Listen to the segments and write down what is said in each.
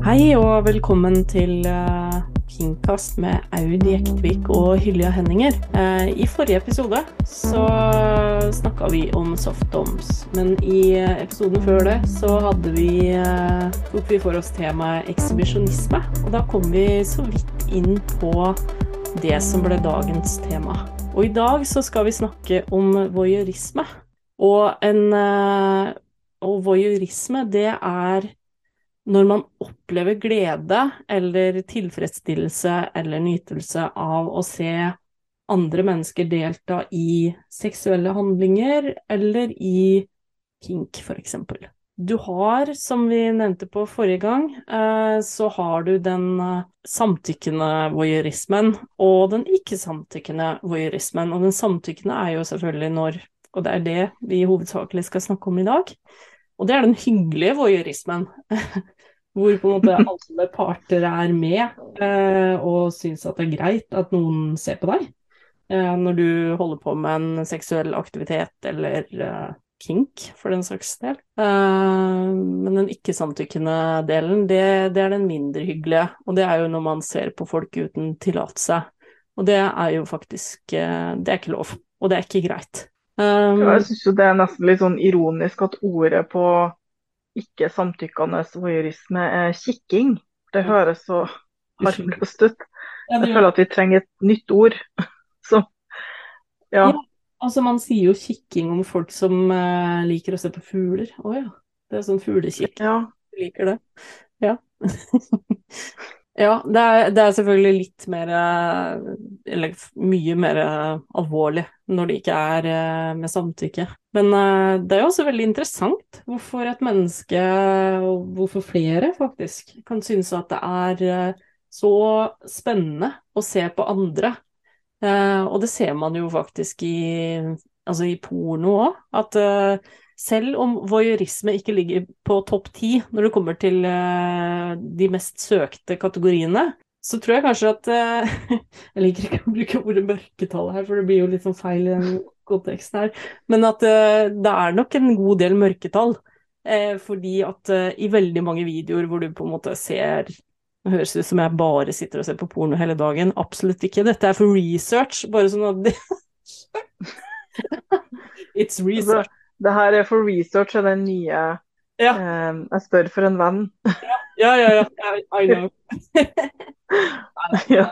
Hei og velkommen til uh, Kingcast med Aud Jektvik og Hylja Henninger. Uh, I forrige episode så snakka vi om softdoms, men i uh, episoden før det så hadde vi tok vi for oss temaet ekshibisjonisme. Og da kom vi så vidt inn på det som ble dagens tema. Og i dag så skal vi snakke om voyeurisme. Og en Og voyeurisme, det er når man opplever glede eller tilfredsstillelse eller nytelse av å se andre mennesker delta i seksuelle handlinger eller i kink, f.eks. Du har, som vi nevnte på forrige gang, eh, så har du den eh, samtykkende voyeurismen og den ikke-samtykkende voyeurismen. Og den samtykkende er jo selvfølgelig når Og det er det vi hovedsakelig skal snakke om i dag. Og det er den hyggelige voyeurismen. hvor på en måte alle parter er med eh, og syns at det er greit at noen ser på deg eh, når du holder på med en seksuell aktivitet eller eh, kink, for den saks del. Eh, men den ikke-samtykkende delen, det, det, er den mindre hyggelige, og det er jo når man ser på folk uten tillatelse. Og det er jo faktisk eh, Det er ikke lov, og det er ikke greit. Um, jeg syns jo det er nesten litt sånn ironisk at ordet på ikke-samtykkende voyeurisme er kikking. Det høres så harmløst ut. Jeg føler at vi trenger et nytt ord. Så, ja. ja. Altså, man sier jo kikking om folk som uh, liker å se på fugler. Å oh, ja. Det er sånn fuglekikk. Ja. Du liker det. Ja. Ja, det er, det er, selvfølgelig litt mer Eller mye mer alvorlig når det ikke er eh, med samtykke. Men eh, det er jo også veldig interessant hvorfor et menneske, og hvorfor flere faktisk, kan synes at det er eh, så spennende å se på andre. Og det ser man jo faktisk i, altså i porno òg, at selv om voyeurisme ikke ligger på topp ti når det kommer til uh, de mest søkte kategoriene, så tror jeg kanskje at uh, Jeg liker ikke å bruke ordet mørketall her, for det blir jo litt sånn feil i den konteksten her. Men at uh, det er nok en god del mørketall. fordi at i veldig mange videoer hvor du på en måte ser det høres ut som jeg bare sitter og ser på porno hele dagen. Absolutt ikke. Dette er for research, bare sånn at It's research. Det her er for research av den nye ja. eh, Jeg spør for en venn. ja, ja, ja. I know. nei, ja.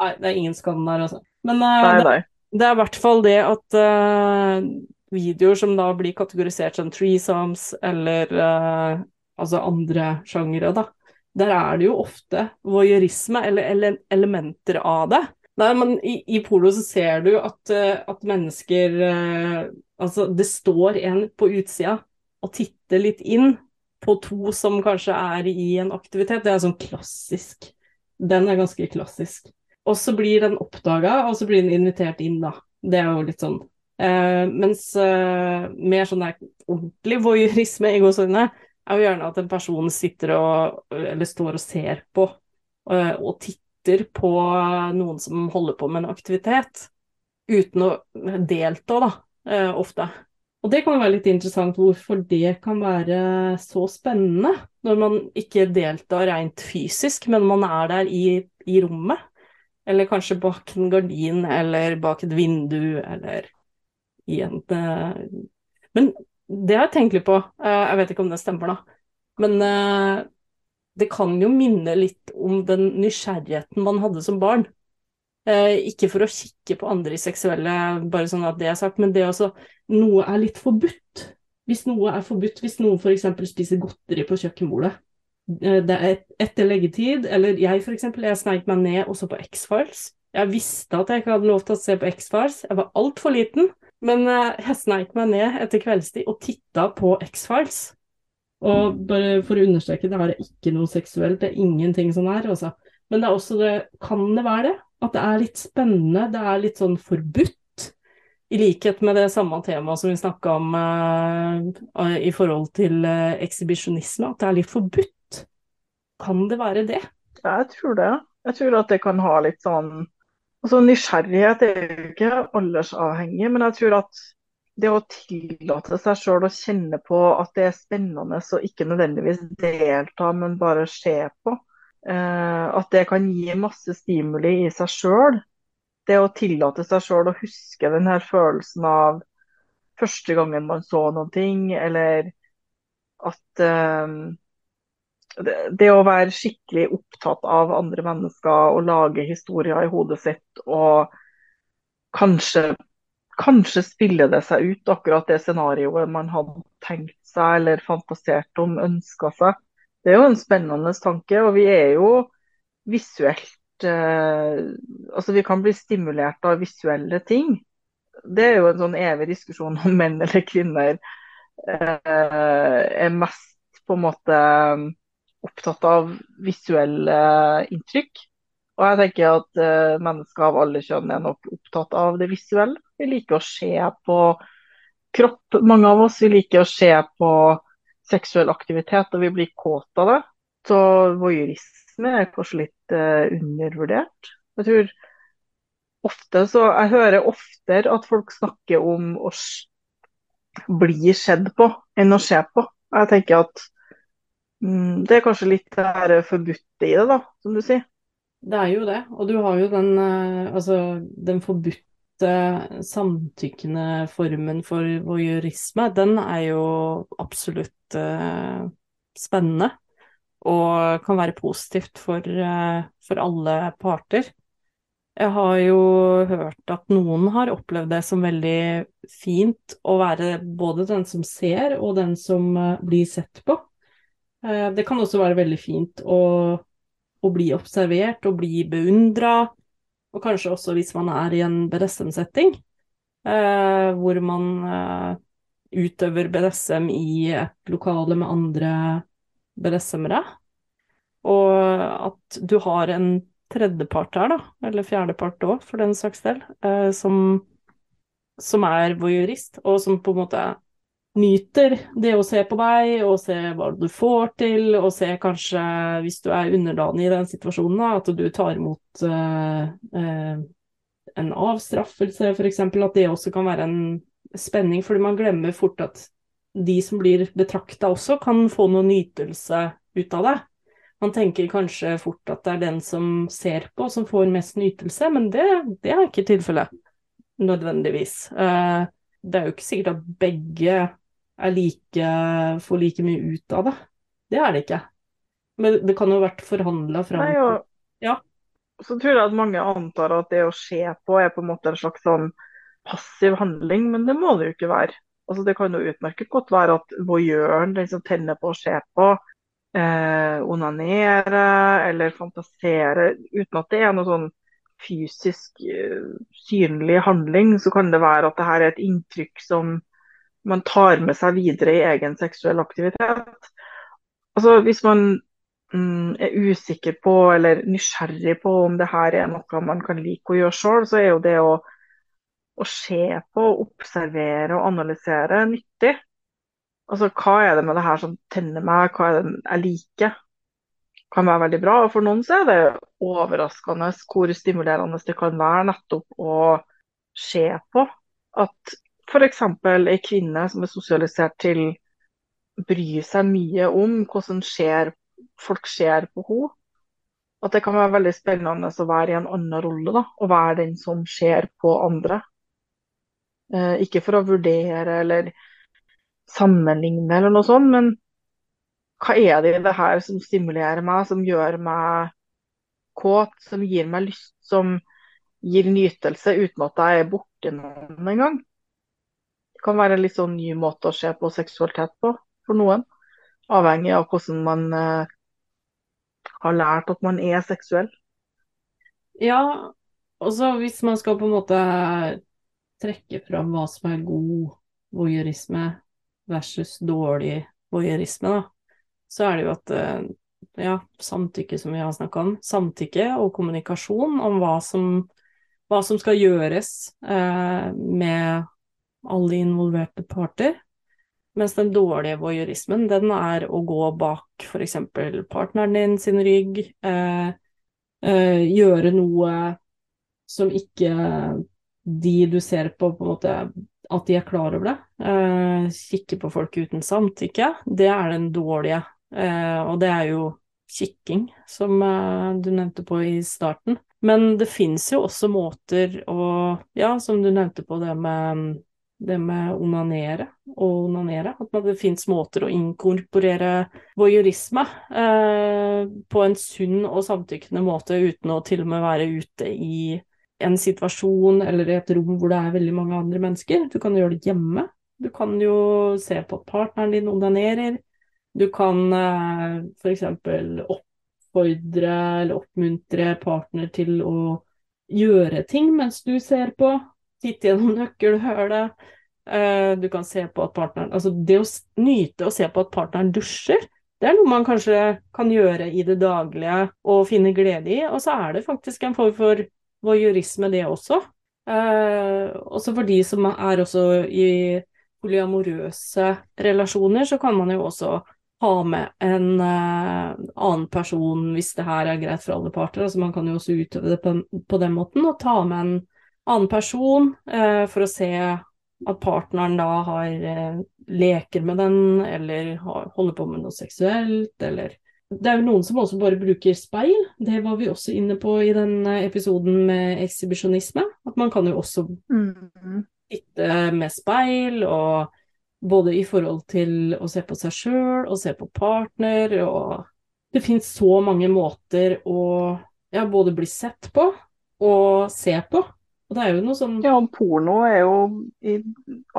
nei, det er ingen skam der, altså. Men uh, nei, nei. Det, det, er i hvert fall det at uh, videoer som da blir kategorisert som threesomes eller uh, altså andre sjangere, da. Der er det jo ofte voyeurisme eller ele elementer av det. Nei, men i, i polo så ser du at, at mennesker Altså, det står en på utsida og titter litt inn på to som kanskje er i en aktivitet. Det er sånn klassisk. Den er ganske klassisk. Og så blir den oppdaga, og så blir den invitert inn, da. Det er jo litt sånn. Eh, mens eh, mer sånn der ordentlig voyeurisme i gåsehudene er jo gjerne at en person sitter og eller står og ser på eh, og titter på noen som holder på med en aktivitet, uten å delta, da eh, ofte. Og det kan jo være litt interessant hvorfor det kan være så spennende, når man ikke deltar rent fysisk, men man er der i, i rommet. Eller kanskje bak en gardin, eller bak et vindu, eller i en uh... Men det har jeg tenkt litt på, uh, jeg vet ikke om det stemmer, da. Men det kan jo minne litt om den nysgjerrigheten man hadde som barn. Eh, ikke for å kikke på andre i seksuelle, bare sånn at det er sagt, men det også Noe er litt forbudt. Hvis noe er forbudt, hvis noen f.eks. spiser godteri på kjøkkenbordet, eh, det er etter leggetid, eller jeg f.eks., jeg sneik meg ned også på X-Files. Jeg visste at jeg ikke hadde lov til å se på X-Files, jeg var altfor liten, men eh, jeg sneik meg ned etter kveldstid og titta på X-Files. Og bare for å understreke, det er ikke noe seksuelt, det er ingenting sånn her, altså. Men det er også det Kan det være det? At det er litt spennende, det er litt sånn forbudt. I likhet med det samme temaet som vi snakka om eh, i forhold til eh, ekshibisjonisme, at det er litt forbudt. Kan det være det? Jeg tror det. Jeg tror at det kan ha litt sånn Altså Nysgjerrighet er jo ikke aldersavhengig, men jeg tror at det å tillate seg sjøl å kjenne på at det er spennende og ikke nødvendigvis delta, men bare se på. Eh, at det kan gi masse stimuli i seg sjøl. Det å tillate seg sjøl å huske den her følelsen av første gangen man så noe, eller at eh, det, å være skikkelig opptatt av andre mennesker og lage historier i hodet sitt og kanskje kanskje spiller det seg ut, akkurat det scenarioet man hadde tenkt seg eller fantasert om, ønska seg. Det er jo en spennende tanke, og vi er jo visuelt eh, Altså vi kan bli stimulert av visuelle ting. Det er jo en sånn evig diskusjon om menn eller kvinner eh, er mest på en måte opptatt av visuelle inntrykk. Og jeg tenker at uh, mennesker av alle kjønn er nok opptatt av det visuelle. Vi liker å se på kropp, mange av oss. Vi liker å se på seksuell aktivitet, og vi blir kåt av det. Så voyeurisme er kanskje litt uh, undervurdert. Jeg tror ofte så Jeg hører oftere at folk snakker om å bli sett på enn å se på. Jeg tenker at mm, det er kanskje litt det forbudte i det, da, som du sier. Det er jo det. Og du har jo den, eh, altså, den forbudte samtykkende formen for voyeurisme. Den er jo absolutt uh, spennende. Og kan være positivt for, uh, for alle parter. Jeg har jo hørt at noen har opplevd det som veldig fint å være både den som ser og den som blir sett på. Det kan også være veldig fint å å bli observert og bli beundra, og kanskje også hvis man er i en BDSM-setting, eh, hvor man eh, utøver BDSM i et lokale med andre BDSM-ere, og at du har en tredjepart her, da, eller fjerdepart òg, for den saks del, eh, som, som er voyeurist, og som på en måte nyter det å se på deg, og se hva du får til, og se kanskje, hvis du er underdanig i den situasjonen, at du tar imot uh, uh, en avstraffelse, f.eks. At det også kan være en spenning, fordi man glemmer fort at de som blir betrakta også, kan få noe nytelse ut av det. Man tenker kanskje fort at det er den som ser på, som får mest nytelse, men det, det er ikke tilfellet nødvendigvis. Uh, det er jo ikke sikkert at begge like, får like mye ut av det. Det er det ikke. Men det kan jo ha vært forhandla fram Nei, og, ja. Så tror jeg at mange antar at det å se på er på en måte en slags sånn passiv handling, men det må det jo ikke være. Altså, det kan jo utmerket godt være at voyeuren, den som tenner på å se på, eh, onanere eller fantasere, uten at det er noe sånn fysisk uh, synlig handling, så kan det være at det her er et inntrykk som man tar med seg videre i egen seksuell aktivitet. Altså Hvis man mm, er usikker på eller nysgjerrig på om det her er noe man kan like å gjøre sjøl, så er jo det å, å se på, observere og analysere nyttig. Altså Hva er det med det her som tenner meg, hva er det jeg liker? kan være veldig bra. Og for noen så er det overraskende hvor stimulerende det kan være nettopp å se på at f.eks. ei kvinne som er sosialisert til å bry seg mye om hvordan skjer, folk ser på henne. At det kan være veldig spennende å være i en annen rolle, da, og være den som ser på andre. Eh, ikke for å vurdere eller sammenligne eller noe sånt, men hva er det i det her som stimulerer meg, som gjør meg kåt, som gir meg lyst, som gir nytelse uten at jeg er borti noen engang. Kan være en litt sånn ny måte å se på seksualitet på for noen. Avhengig av hvordan man eh, har lært at man er seksuell. Ja, og hvis man skal på en måte trekke fram hva som er god voyeurisme versus dårlig voyeurisme, da, så er det jo at uh, ja, samtykke som vi har snakka om. Samtykke og kommunikasjon om hva som, hva som skal gjøres eh, med alle involverte parter. Mens den dårlige voyeurismen, den er å gå bak f.eks. partneren din sin rygg, eh, eh, gjøre noe som ikke de du ser på, på en måte at de er klar over det. Eh, kikke på folk uten samtykke, det er den dårlige. Eh, og det er jo kikking, som eh, du nevnte på i starten. Men det fins jo også måter å Ja, som du nevnte på det med det med onanere og onanere. At det fins måter å inkorporere voyeurisme eh, på en sunn og samtykkende måte uten å til og med være ute i en situasjon eller i et rom hvor det er veldig mange andre mennesker. Du kan gjøre det hjemme. Du kan jo se på at partneren din onanerer. Du kan eh, f.eks. oppfordre eller oppmuntre partner til å gjøre ting mens du ser på. Titte gjennom nøkkelhullet. Eh, du kan se på at partneren Altså, det å nyte å se på at partneren dusjer, det er noe man kanskje kan gjøre i det daglige og finne glede i. Og så er det faktisk en form for voyeurisme, det også. Eh, også for de som er også i polyamorøse relasjoner, så kan man jo også ha med en eh, annen person hvis det her er greit for alle parter. Altså man kan jo også utøve det på, på den måten, og ta med en annen person eh, for å se at partneren da har eh, leker med den, eller har, holder på med noe seksuelt, eller det er jo noen som også bare bruker speil. Det var vi også inne på i den eh, episoden med ekshibisjonisme. At man kan jo også mm. sitte med speil, og både i forhold til å se på seg sjøl og se på partner, og det finnes så mange måter å ja, både bli sett på og se på. Og det er jo noe sånn Ja, porno er jo i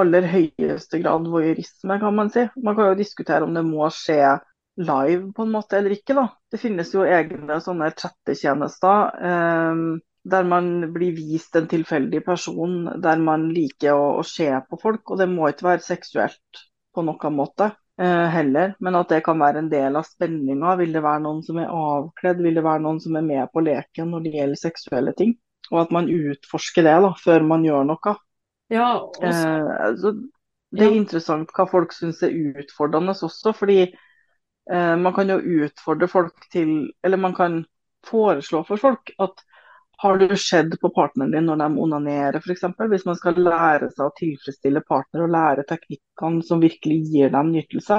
aller høyeste grad voyeurisme, kan man si. Man kan jo diskutere om det må skje live på en måte eller ikke. da. Det finnes jo egne sånne chattetjenester eh, der man blir vist en tilfeldig person, der man liker å, å, se på folk. Og det må ikke være seksuelt på noen måte eh, heller, men at det kan være en del av spenninga. Vil det være noen som er avkledd, vil det være noen som er med på leken når det gjelder seksuelle ting? Og at man utforsker det da, før man gjør noe. Ja, også... eh, det er ja. interessant hva folk syns er utfordrende også, fordi Eh, man kan jo utfordre folk til Eller man kan foreslå for folk at har du sett på partneren din når de onanerer f.eks.? Hvis man skal lære seg å tilfredsstille partner og lære teknikkene som virkelig gir dem nytelse,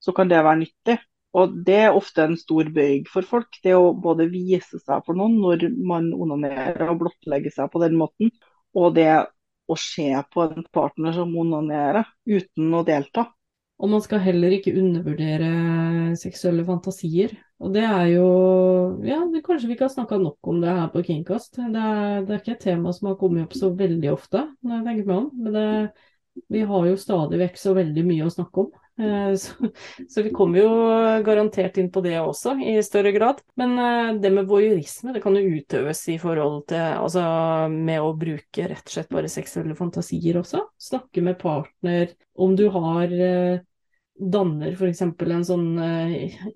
så kan det være nyttig. Og Det er ofte en stor bøyg for folk. Det å både vise seg for noen når man onanerer og blottlegger seg på den måten, og det å se på en partner som onanerer uten å delta. Og man skal heller ikke undervurdere seksuelle fantasier. Og det er jo Ja, det, kanskje vi ikke har snakka nok om det her på Kingcast. Det er, det er, ikke et tema som har kommet opp så veldig ofte, når jeg tenker meg om. Men det, vi har jo stadig vekk så veldig mye å snakke om. Eh, så, så, vi kommer jo garantert inn på det også, i større grad. Men eh, det med voyeurisme, det kan jo utøves i forhold til Altså med å bruke rett og slett bare seksuelle fantasier også. Snakke med partner om du har eh, Danner f.eks. en sånn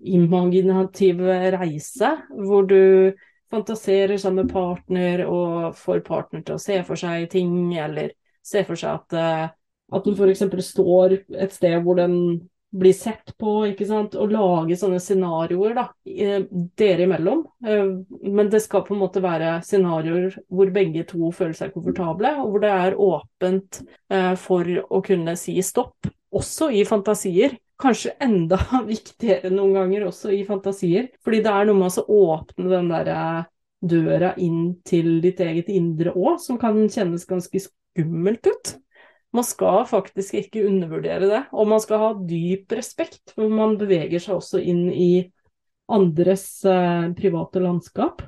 imaginativ reise hvor du fantaserer sammen med partner og får partner til å se for seg ting, eller se for seg at at den f.eks. står et sted hvor den blir sett på, ikke sant, og lage sånne scenarioer da, dere imellom. Eh, men det skal på en måte være scenarioer hvor begge to føler seg komfortable, og hvor det er åpent eh, for å kunne si stopp, også i fantasier. Kanskje enda viktigere noen ganger også i fantasier, fordi det er noe med å åpne den derre døra inn til ditt eget indre òg, som kan kjennes ganske skummelt ut. Man skal faktisk ikke undervurdere det, og man skal ha dyp respekt, for man beveger seg også inn i andres eh, private landskap.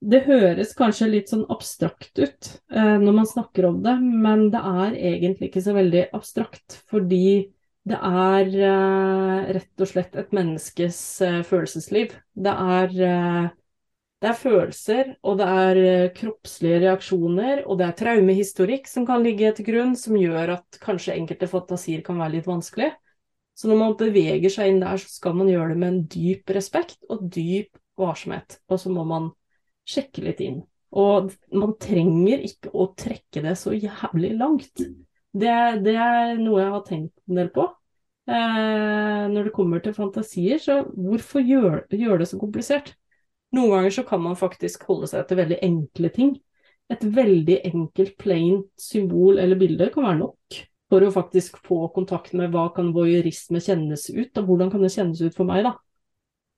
Det høres kanskje litt sånn abstrakt ut eh, når man snakker om det, men det er egentlig ikke så veldig abstrakt, fordi det er eh, rett og slett et menneskes eh, følelsesliv. Det er eh, det er følelser, og det er eh, kroppslige reaksjoner, og det er traumehistorikk som kan ligge til grunn, som gjør at kanskje enkelte fantasier kan være litt vanskelig. Så når man beveger seg inn der, så skal man gjøre det med en dyp respekt og dyp varsomhet. Og så må man sjekke litt inn. Og man trenger ikke å trekke det så jævlig langt. Det, det er noe jeg har tenkt en del på. Eh, når det kommer til fantasier, så hvorfor gjøre gjør det så komplisert? Noen ganger så kan man faktisk holde seg til veldig enkle ting. Et veldig enkelt, plain symbol eller bilde kan være nok. for å faktisk få kontakt med hva kan voyeurisme kjennes ut, og hvordan kan det kjennes ut for meg, da.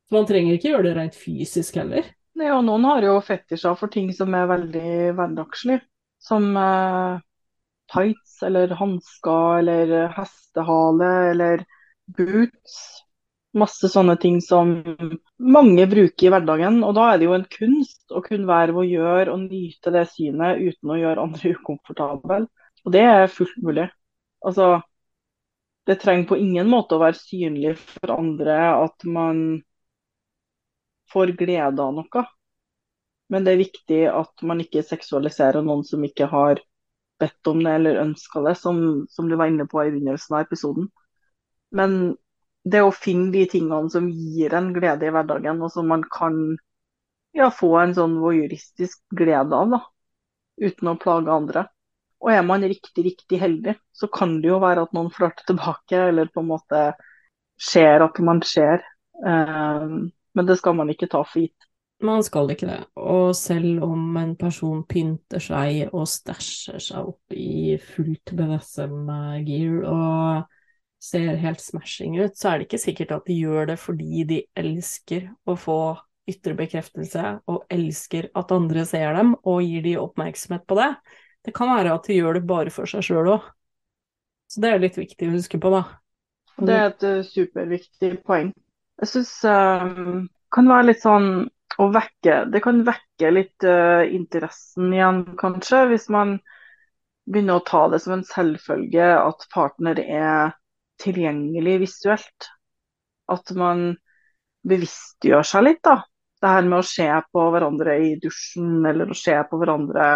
Så man trenger ikke gjøre det rent fysisk heller. Nei, og noen har jo fetisjer for ting som er veldig hverdagslig, som eh, tights eller hansker eller hestehale eller boots. Masse sånne ting som mange bruker i hverdagen. Og da er det jo en kunst å kunne være voyeur og nyte det synet uten å gjøre andre ukomfortable. Og det er fullt mulig. Altså, det trenger på ingen måte å være synlig for andre at man får glede av noe. Men det er viktig at man ikke seksualiserer noen som ikke har bedt om det eller ønska det, som, som, du var inne på i begynnelsen av episoden. Men det å finne de tingene som gir en glede i hverdagen, og som man kan ja, få en sånn voyeuristisk glede av, da, uten å plage andre. Og er man riktig, riktig heldig, så kan det jo være at noen flørter tilbake, eller på en måte ser at man ser. Um, men det skal man ikke ta for gitt. Man skal ikke det. Og selv om en person pynter seg og stæsjer seg opp i fullt BDSM-gear og ser helt smashing ut, så er det ikke sikkert at de gjør det fordi de elsker å få ytre bekreftelse og elsker at andre ser dem og gir de oppmerksomhet på det. Det kan være at de gjør det bare for seg sjøl òg. Så det er litt viktig å huske på, da. Det er et uh, superviktig poeng. Jeg syns um, kan være litt sånn å vekke Det kan vekke litt uh, interessen igjen, kanskje, hvis man begynner å ta det som en selvfølge at partner er tilgjengelig visuelt. At man bevisstgjør seg litt, da. Det her med å se på hverandre i dusjen, eller å se på hverandre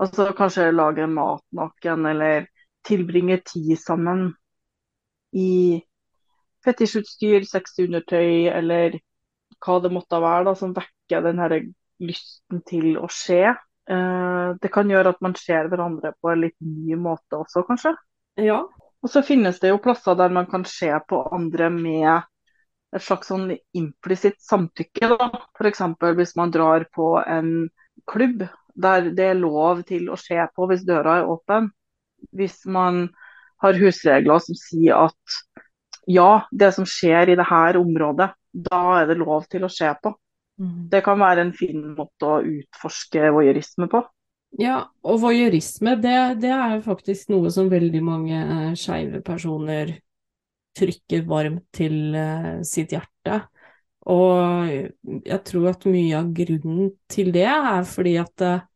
Altså kanskje lage mat naken, eller tilbringe tid sammen i fetisjutstyr, sexy undertøy, eller hva det måtte være da, som vekker den her lysten til å se. Eh, det kan gjøre at man ser hverandre på en litt ny måte også, kanskje. Ja. Og så finnes det jo plasser der man kan se på andre med et slags sånn implisitt samtykke. F.eks. hvis man drar på en klubb der det er lov til å se på hvis døra er åpen. Hvis man har husregler som sier at ja, det som skjer i dette området, da er det lov til å se på. Mm. Det kan være en fin måte å utforske voyeurisme på. Ja, og voyeurisme det, det er faktisk noe som veldig mange uh, skeive personer trykker varmt til uh, sitt hjerte. Og jeg tror at mye av grunnen til det er fordi at uh,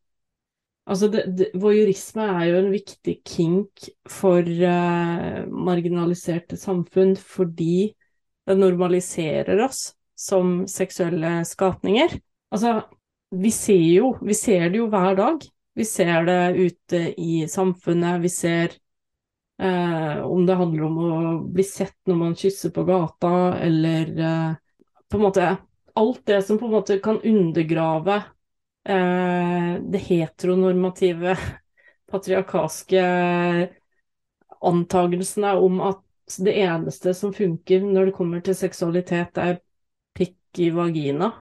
Altså, det, voyeurisme er jo en viktig kink for uh, marginaliserte samfunn fordi det normaliserer oss som seksuelle skapninger. Altså, vi ser jo Vi ser det jo hver dag. Vi ser det ute i samfunnet. Vi ser eh, om det handler om å bli sett når man kysser på gata, eller eh, på en måte Alt det som på en måte kan undergrave Eh, det heteronormative, patriarkalske antagelsene om at det eneste som funker når det kommer til seksualitet, er pikk i vagina.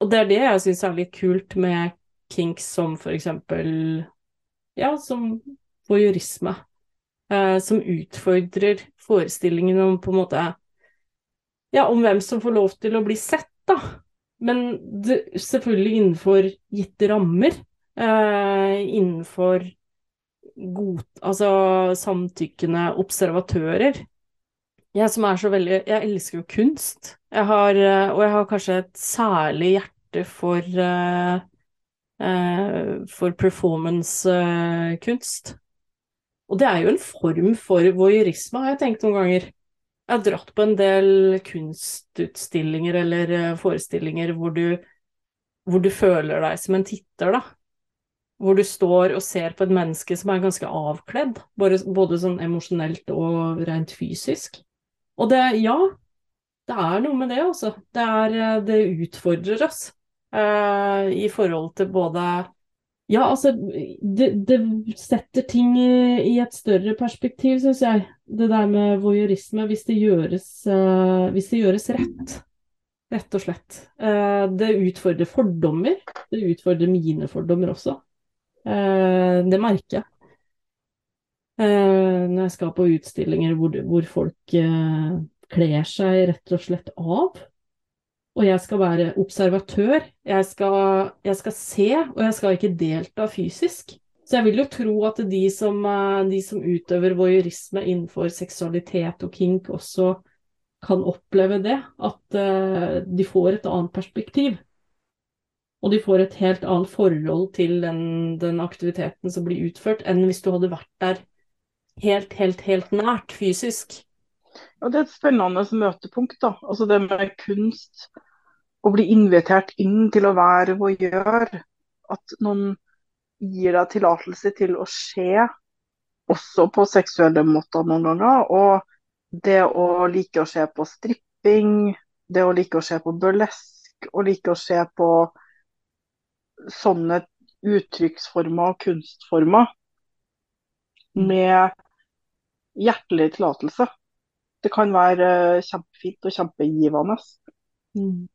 Og det er det jeg syns er litt kult med kinks som for eksempel ja, som voyeurisme. Eh, som utfordrer forestillingen om på en måte ja, om hvem som får lov til å bli sett, da. Men det, selvfølgelig innenfor gitte rammer. Eh, innenfor god, altså samtykkende observatører. Jeg som er så veldig Jeg elsker jo kunst. Jeg har, eh, og jeg har kanskje et særlig hjerte for eh, for performancekunst. Og det er jo en form for voyeurisme, har jeg tenkt noen ganger. Jeg har dratt på en del kunstutstillinger eller eh, forestillinger hvor du, hvor du føler deg som en titter, da. Hvor du står og ser på et menneske som er ganske avkledd, både, både sånn emosjonelt og rent fysisk. Og det, ja, det er noe med det, altså. Det, eh, det utfordrer oss eh, i forhold til både ja, altså det, det, setter ting i, i et større perspektiv, syns jeg. Det der med voyeurisme, hvis uh, hvis det gjøres rett. Rett og slett. Uh, det utfordrer fordommer. Det utfordrer mine fordommer også. Uh, det merker jeg. Uh, når jeg skal på utstillinger hvor, hvor folk uh, kler seg rett og slett av. Og jeg skal være observatør. Jeg skal, jeg skal se, og jeg skal ikke delta fysisk. Så jeg vil jo tro at de som, uh, de som utøver voyeurisme innenfor seksualitet og kink, også kan oppleve det. At de får et annet perspektiv. Og de får et helt annet forhold til den, den aktiviteten som blir utført, enn hvis du hadde vært der helt, helt, helt nært fysisk. Ja, det er et spennende møtepunkt, da. Altså det med kunst. Å bli invitert inn til å være voyeur. At noen gir deg tillatelse til å se, også på seksuelle måter noen ganger. Og det å like å se på stripping, det å like å se på burlesk, og like å se på sånne uttrykksformer og kunstformer med hjertelig tillatelse. Det kan være eh, kjempefint og kjempegivende. Mm.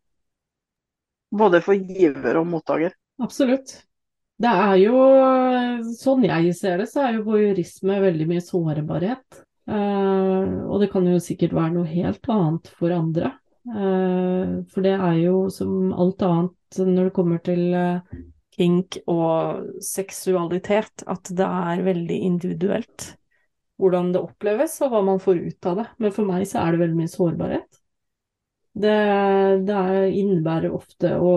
Både for giver og mottaker. Absolutt. Det er jo, sånn jeg ser det, så er jo voyeurisme veldig mye sårbarhet. Uh, og det kan jo sikkert være noe helt annet for andre. Uh, for det er jo som alt annet når det kommer til uh, kink og seksualitet, at det er veldig individuelt hvordan det oppleves og hva man får ut av det. Men for meg så er det veldig mye sårbarhet. Det, det innebærer ofte å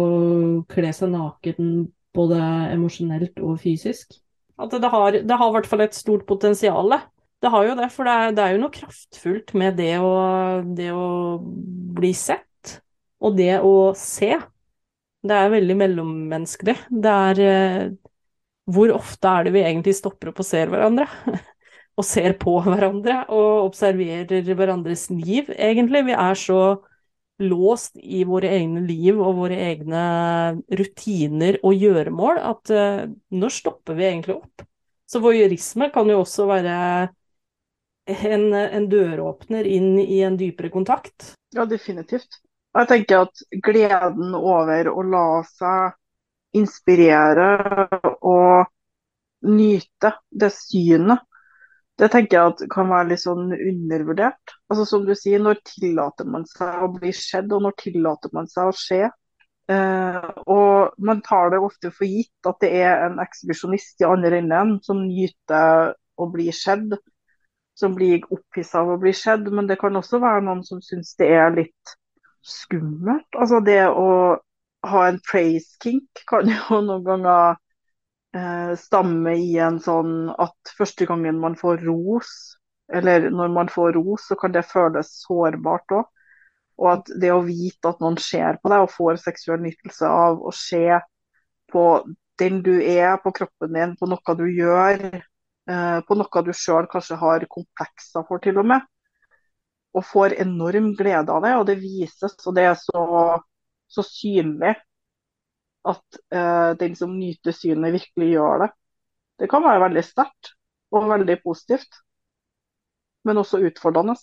kle seg naken både emosjonelt og fysisk. At det har, det har i hvert fall et stort potensial. Det har jo det, for det er, det er jo noe kraftfullt med det å, det å bli sett, og det å se. Det er veldig mellommenneskelig. Det er eh, Hvor ofte er det vi egentlig stopper opp og ser hverandre? og ser på hverandre og observerer hverandres liv, egentlig. Vi er så låst i våre egne liv og våre egne rutiner og gjøremål at uh, når stopper vi egentlig opp? Så voyeurisme kan jo også være en, en, døråpner inn i en dypere kontakt. Ja, definitivt. Jeg tenker at gleden over å la seg inspirere og nyte det synet det tenker jeg at kan være litt sånn undervurdert. Altså Som du sier, når tillater man seg å bli skjedd, og når tillater man seg å skje? Eh, og man tar det ofte for gitt at det er en ekshibisjonist i andre enden som nyter å bli skjedd, som blir opphissa av å bli skjedd. Men det kan også være noen som syns det er litt skummelt. Altså det å ha en praise kink kan jo noen ganger stamme i en sånn at første gangen man får ros, eller når man får ros, så kan det føles sårbart òg. Og at det å vite at noen ser på deg og får seksuell nytelse av å se på den du er, på kroppen din, på noe du gjør, eh, på noe du sjøl kanskje har komplekser for, til og med. Og får enorm glede av det, og det vises, og det er så, så synlig at eh, den som nyter synet, virkelig gjør det. Det kan være veldig sterkt og veldig positivt, men også utfordrende.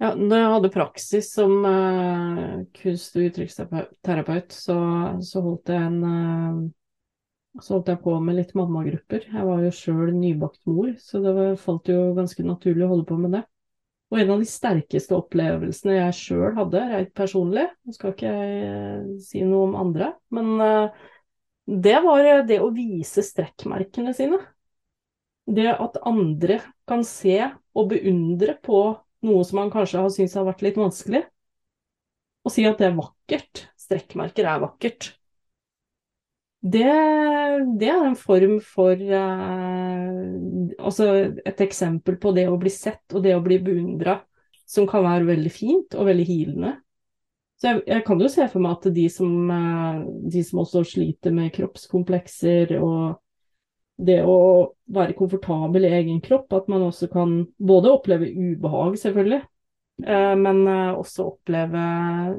Ja, når jeg hadde praksis som uh, kunst- og uttrykksterapeut, så, så, holdt jeg en uh, så holdt jeg på med litt mammagrupper. Jeg var jo sjøl nybakt mor, så det var, falt jo ganske naturlig å holde på med det. Og en av de sterkeste opplevelsene jeg sjøl hadde, rent personlig, nå skal ikke jeg eh, si noe om andre, men eh, det var det å vise strekkmerkene sine. Det at andre kan se og beundre på noe som man kanskje har syntes har vært litt vanskelig, og si at det er vakkert. Strekkmerker er vakkert det, det, er en form for eh, Altså et eksempel på det å bli sett og det å bli beundra som kan være veldig fint og veldig hilende. Så jeg, jeg, kan jo se for meg at de som, eh, de som også sliter med kroppskomplekser og det å være komfortabel i egen kropp, at man også kan både oppleve ubehag, selvfølgelig, eh, men eh, også oppleve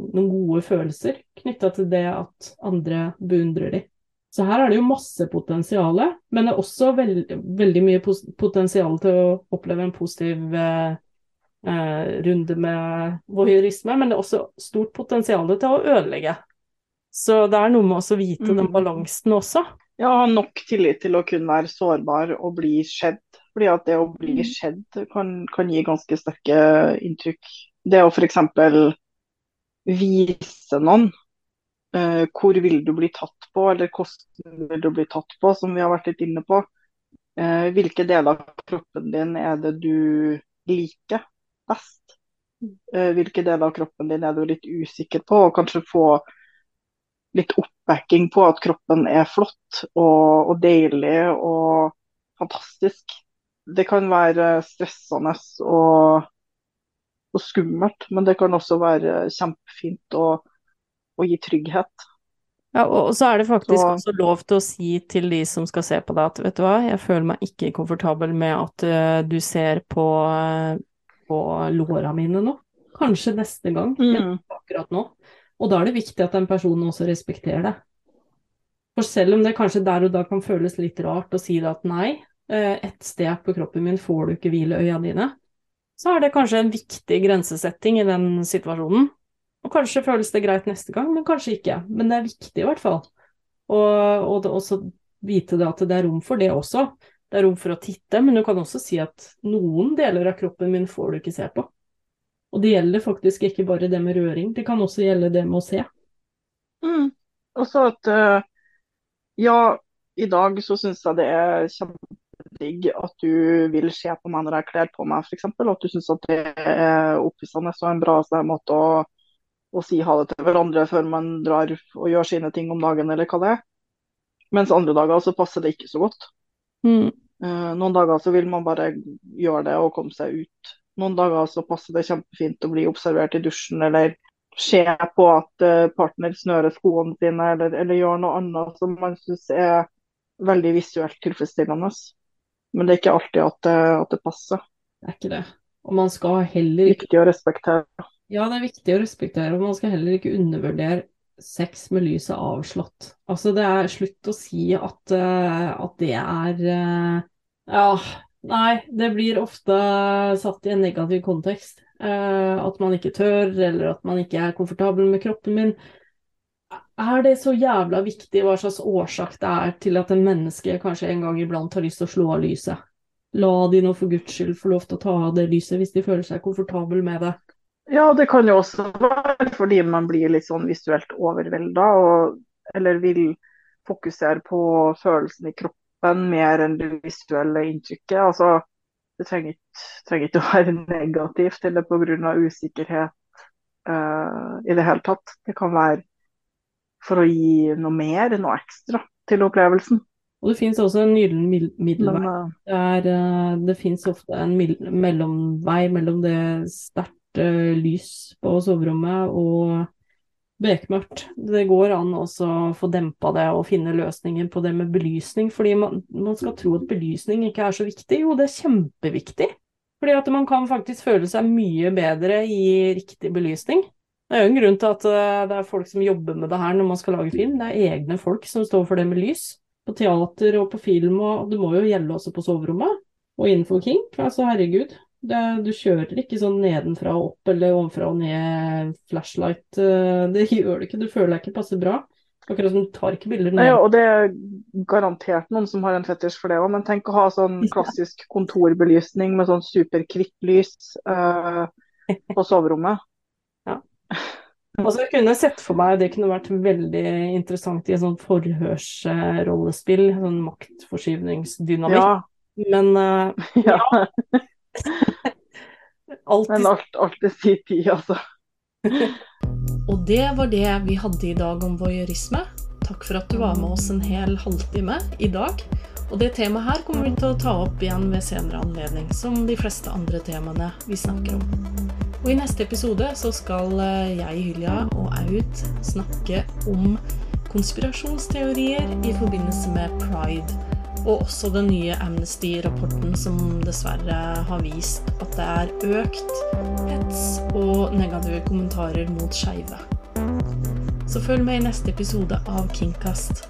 noen gode følelser knytta til det at andre beundrer dem. Så her er det jo masse potensial, men det er også veld, veldig mye potensial til å oppleve en positiv eh, eh, runde med voyeurisme, men det er også stort potensial til å ødelegge. Så det er noe med å vite mm. den balansen også. Ja, ha nok tillit til å kunne være sårbar og bli skjedd Fordi at det å bli skjedd kan, kan, gi ganske sterke inntrykk. Det å f.eks. vise noen uh, hvor vil du bli tatt på, eller hvordan vil du bli tatt på, som vi har vært litt inne på. Uh, hvilke deler av kroppen din er det du liker best? Uh, hvilke deler av kroppen din er du litt usikker på, og kanskje få litt oppbacking på at kroppen er flott og, og deilig og fantastisk. Det kan være stressende og, og, skummelt, men det kan også være kjempefint og, og gi trygghet. Ja, og så er det faktisk så... også lov til å si til de som skal se på deg at vet du hva, jeg føler meg ikke komfortabel med at uh, du ser på, uh, på låra mine nå. Kanskje neste gang, mm. men akkurat nå. Og da er det viktig at den personen også respekterer det. For selv om det kanskje der og da kan føles litt rart å si det at nei, et ett sted på kroppen min får du ikke hvile øya dine, så er det kanskje en viktig grensesetting i den situasjonen. Og kanskje føles det greit neste gang, men kanskje ikke. Men det er viktig i hvert fall. Og, og også vite det at det er rom for det også. Det er rom for å titte, men du kan også si at noen deler av kroppen min får du ikke se på. Og det gjelder faktisk ikke bare det med røring, det kan også gjelde det med å se. Mm. Og så at uh, ja, i dag så syns jeg det er kjempedigg at du vil se på meg når jeg kler på meg, f.eks. At du syns at det er opphissende og en bra måte å, å, si ha det til hverandre før man drar og gjør sine ting om dagen, eller hva det er. Mens andre dager så passer det ikke så godt. Mm. Uh, noen dager så vil man bare gjøre det og komme seg ut noen dager så passer det kjempefint å bli observert i dusjen eller se på at eh, partner snører skoene sine eller, eller gjør noe annet som man syns er veldig visuelt tilfredsstillende. Men det er ikke alltid at det, at det passer. Det er ikke det. Og man skal heller ikke Viktig å respektere. Ja, det er viktig å respektere, og man skal heller ikke undervurdere sex med lyset avslått. Altså, det er slutt å si at, uh, at det er uh, Ja, Nei, det blir ofte satt i en negativ kontekst. Uh, at man ikke tør, eller at man ikke er komfortabel med kroppen min. Er det så jævla viktig hva slags årsak det er til at en menneske kanskje en gang iblant har lyst til å slå av lyset? La de nå for guds skyld få lov til å ta av det lyset hvis de føler seg komfortabel med det. Ja, det kan jo også være fordi man blir litt sånn visuelt overvelda, eller vil fokusere på følelsen i kroppen mer enn det visuelle inntrykket. Altså, det trenger ikke, trenger ikke å være negativt eller pga. usikkerhet uh, i det hele tatt. Det kan være for å gi noe mer, noe ekstra til opplevelsen. Og det finnes også en gyllen middelvei. Uh, det, uh, det finnes ofte en mellomvei mellom det sterkt uh, lys på soverommet og bekmørkt. Det går an å få dempa det og finne løsninger på det med belysning, fordi man, man, skal tro at belysning ikke er så viktig. Jo, det er kjempeviktig. Fordi at man kan faktisk føle seg mye bedre i riktig belysning. Det er jo en grunn til at eh, det er folk som jobber med det her når man skal lage film. Det er egne folk som står for det med lys. På teater og på film, og det må jo gjelde også på soverommet. Og innenfor kink. Altså, herregud. Det, du kjører ikke sånn nedenfra og opp eller ovenfra og ned flashlight. Eh, det gjør du ikke, du føler deg ikke passer bra. Akkurat som du tar ikke bilder ned. Ja, og det er garantert noen som har en fetisj for det òg, men tenk å ha sånn klassisk kontorbelysning med sånn superkvitt lys uh, på soverommet. Ja. Altså, jeg kunne sett for meg det kunne vært veldig interessant i en sånn forhørsrollespill, sånn maktforskyvningsdynamikk. Ja. Men uh, ja. Altid... Men alt, alt til sin tid, altså. Og det var det vi hadde i dag om voyeurisme. Takk for at du var med oss en hel halvtime i dag. Og det temaet her kommer vi til å ta opp igjen ved senere anledning, som de fleste andre temaene vi snakker om. Og i neste episode så skal eh, jeg, Hylja og Aud snakke om konspirasjonsteorier i forbindelse med pride. Og også den nye Amnesty-rapporten som dessverre har vist at det er økt hets og negative kommentarer mot skeive. Så følg med i neste episode av Kingcast.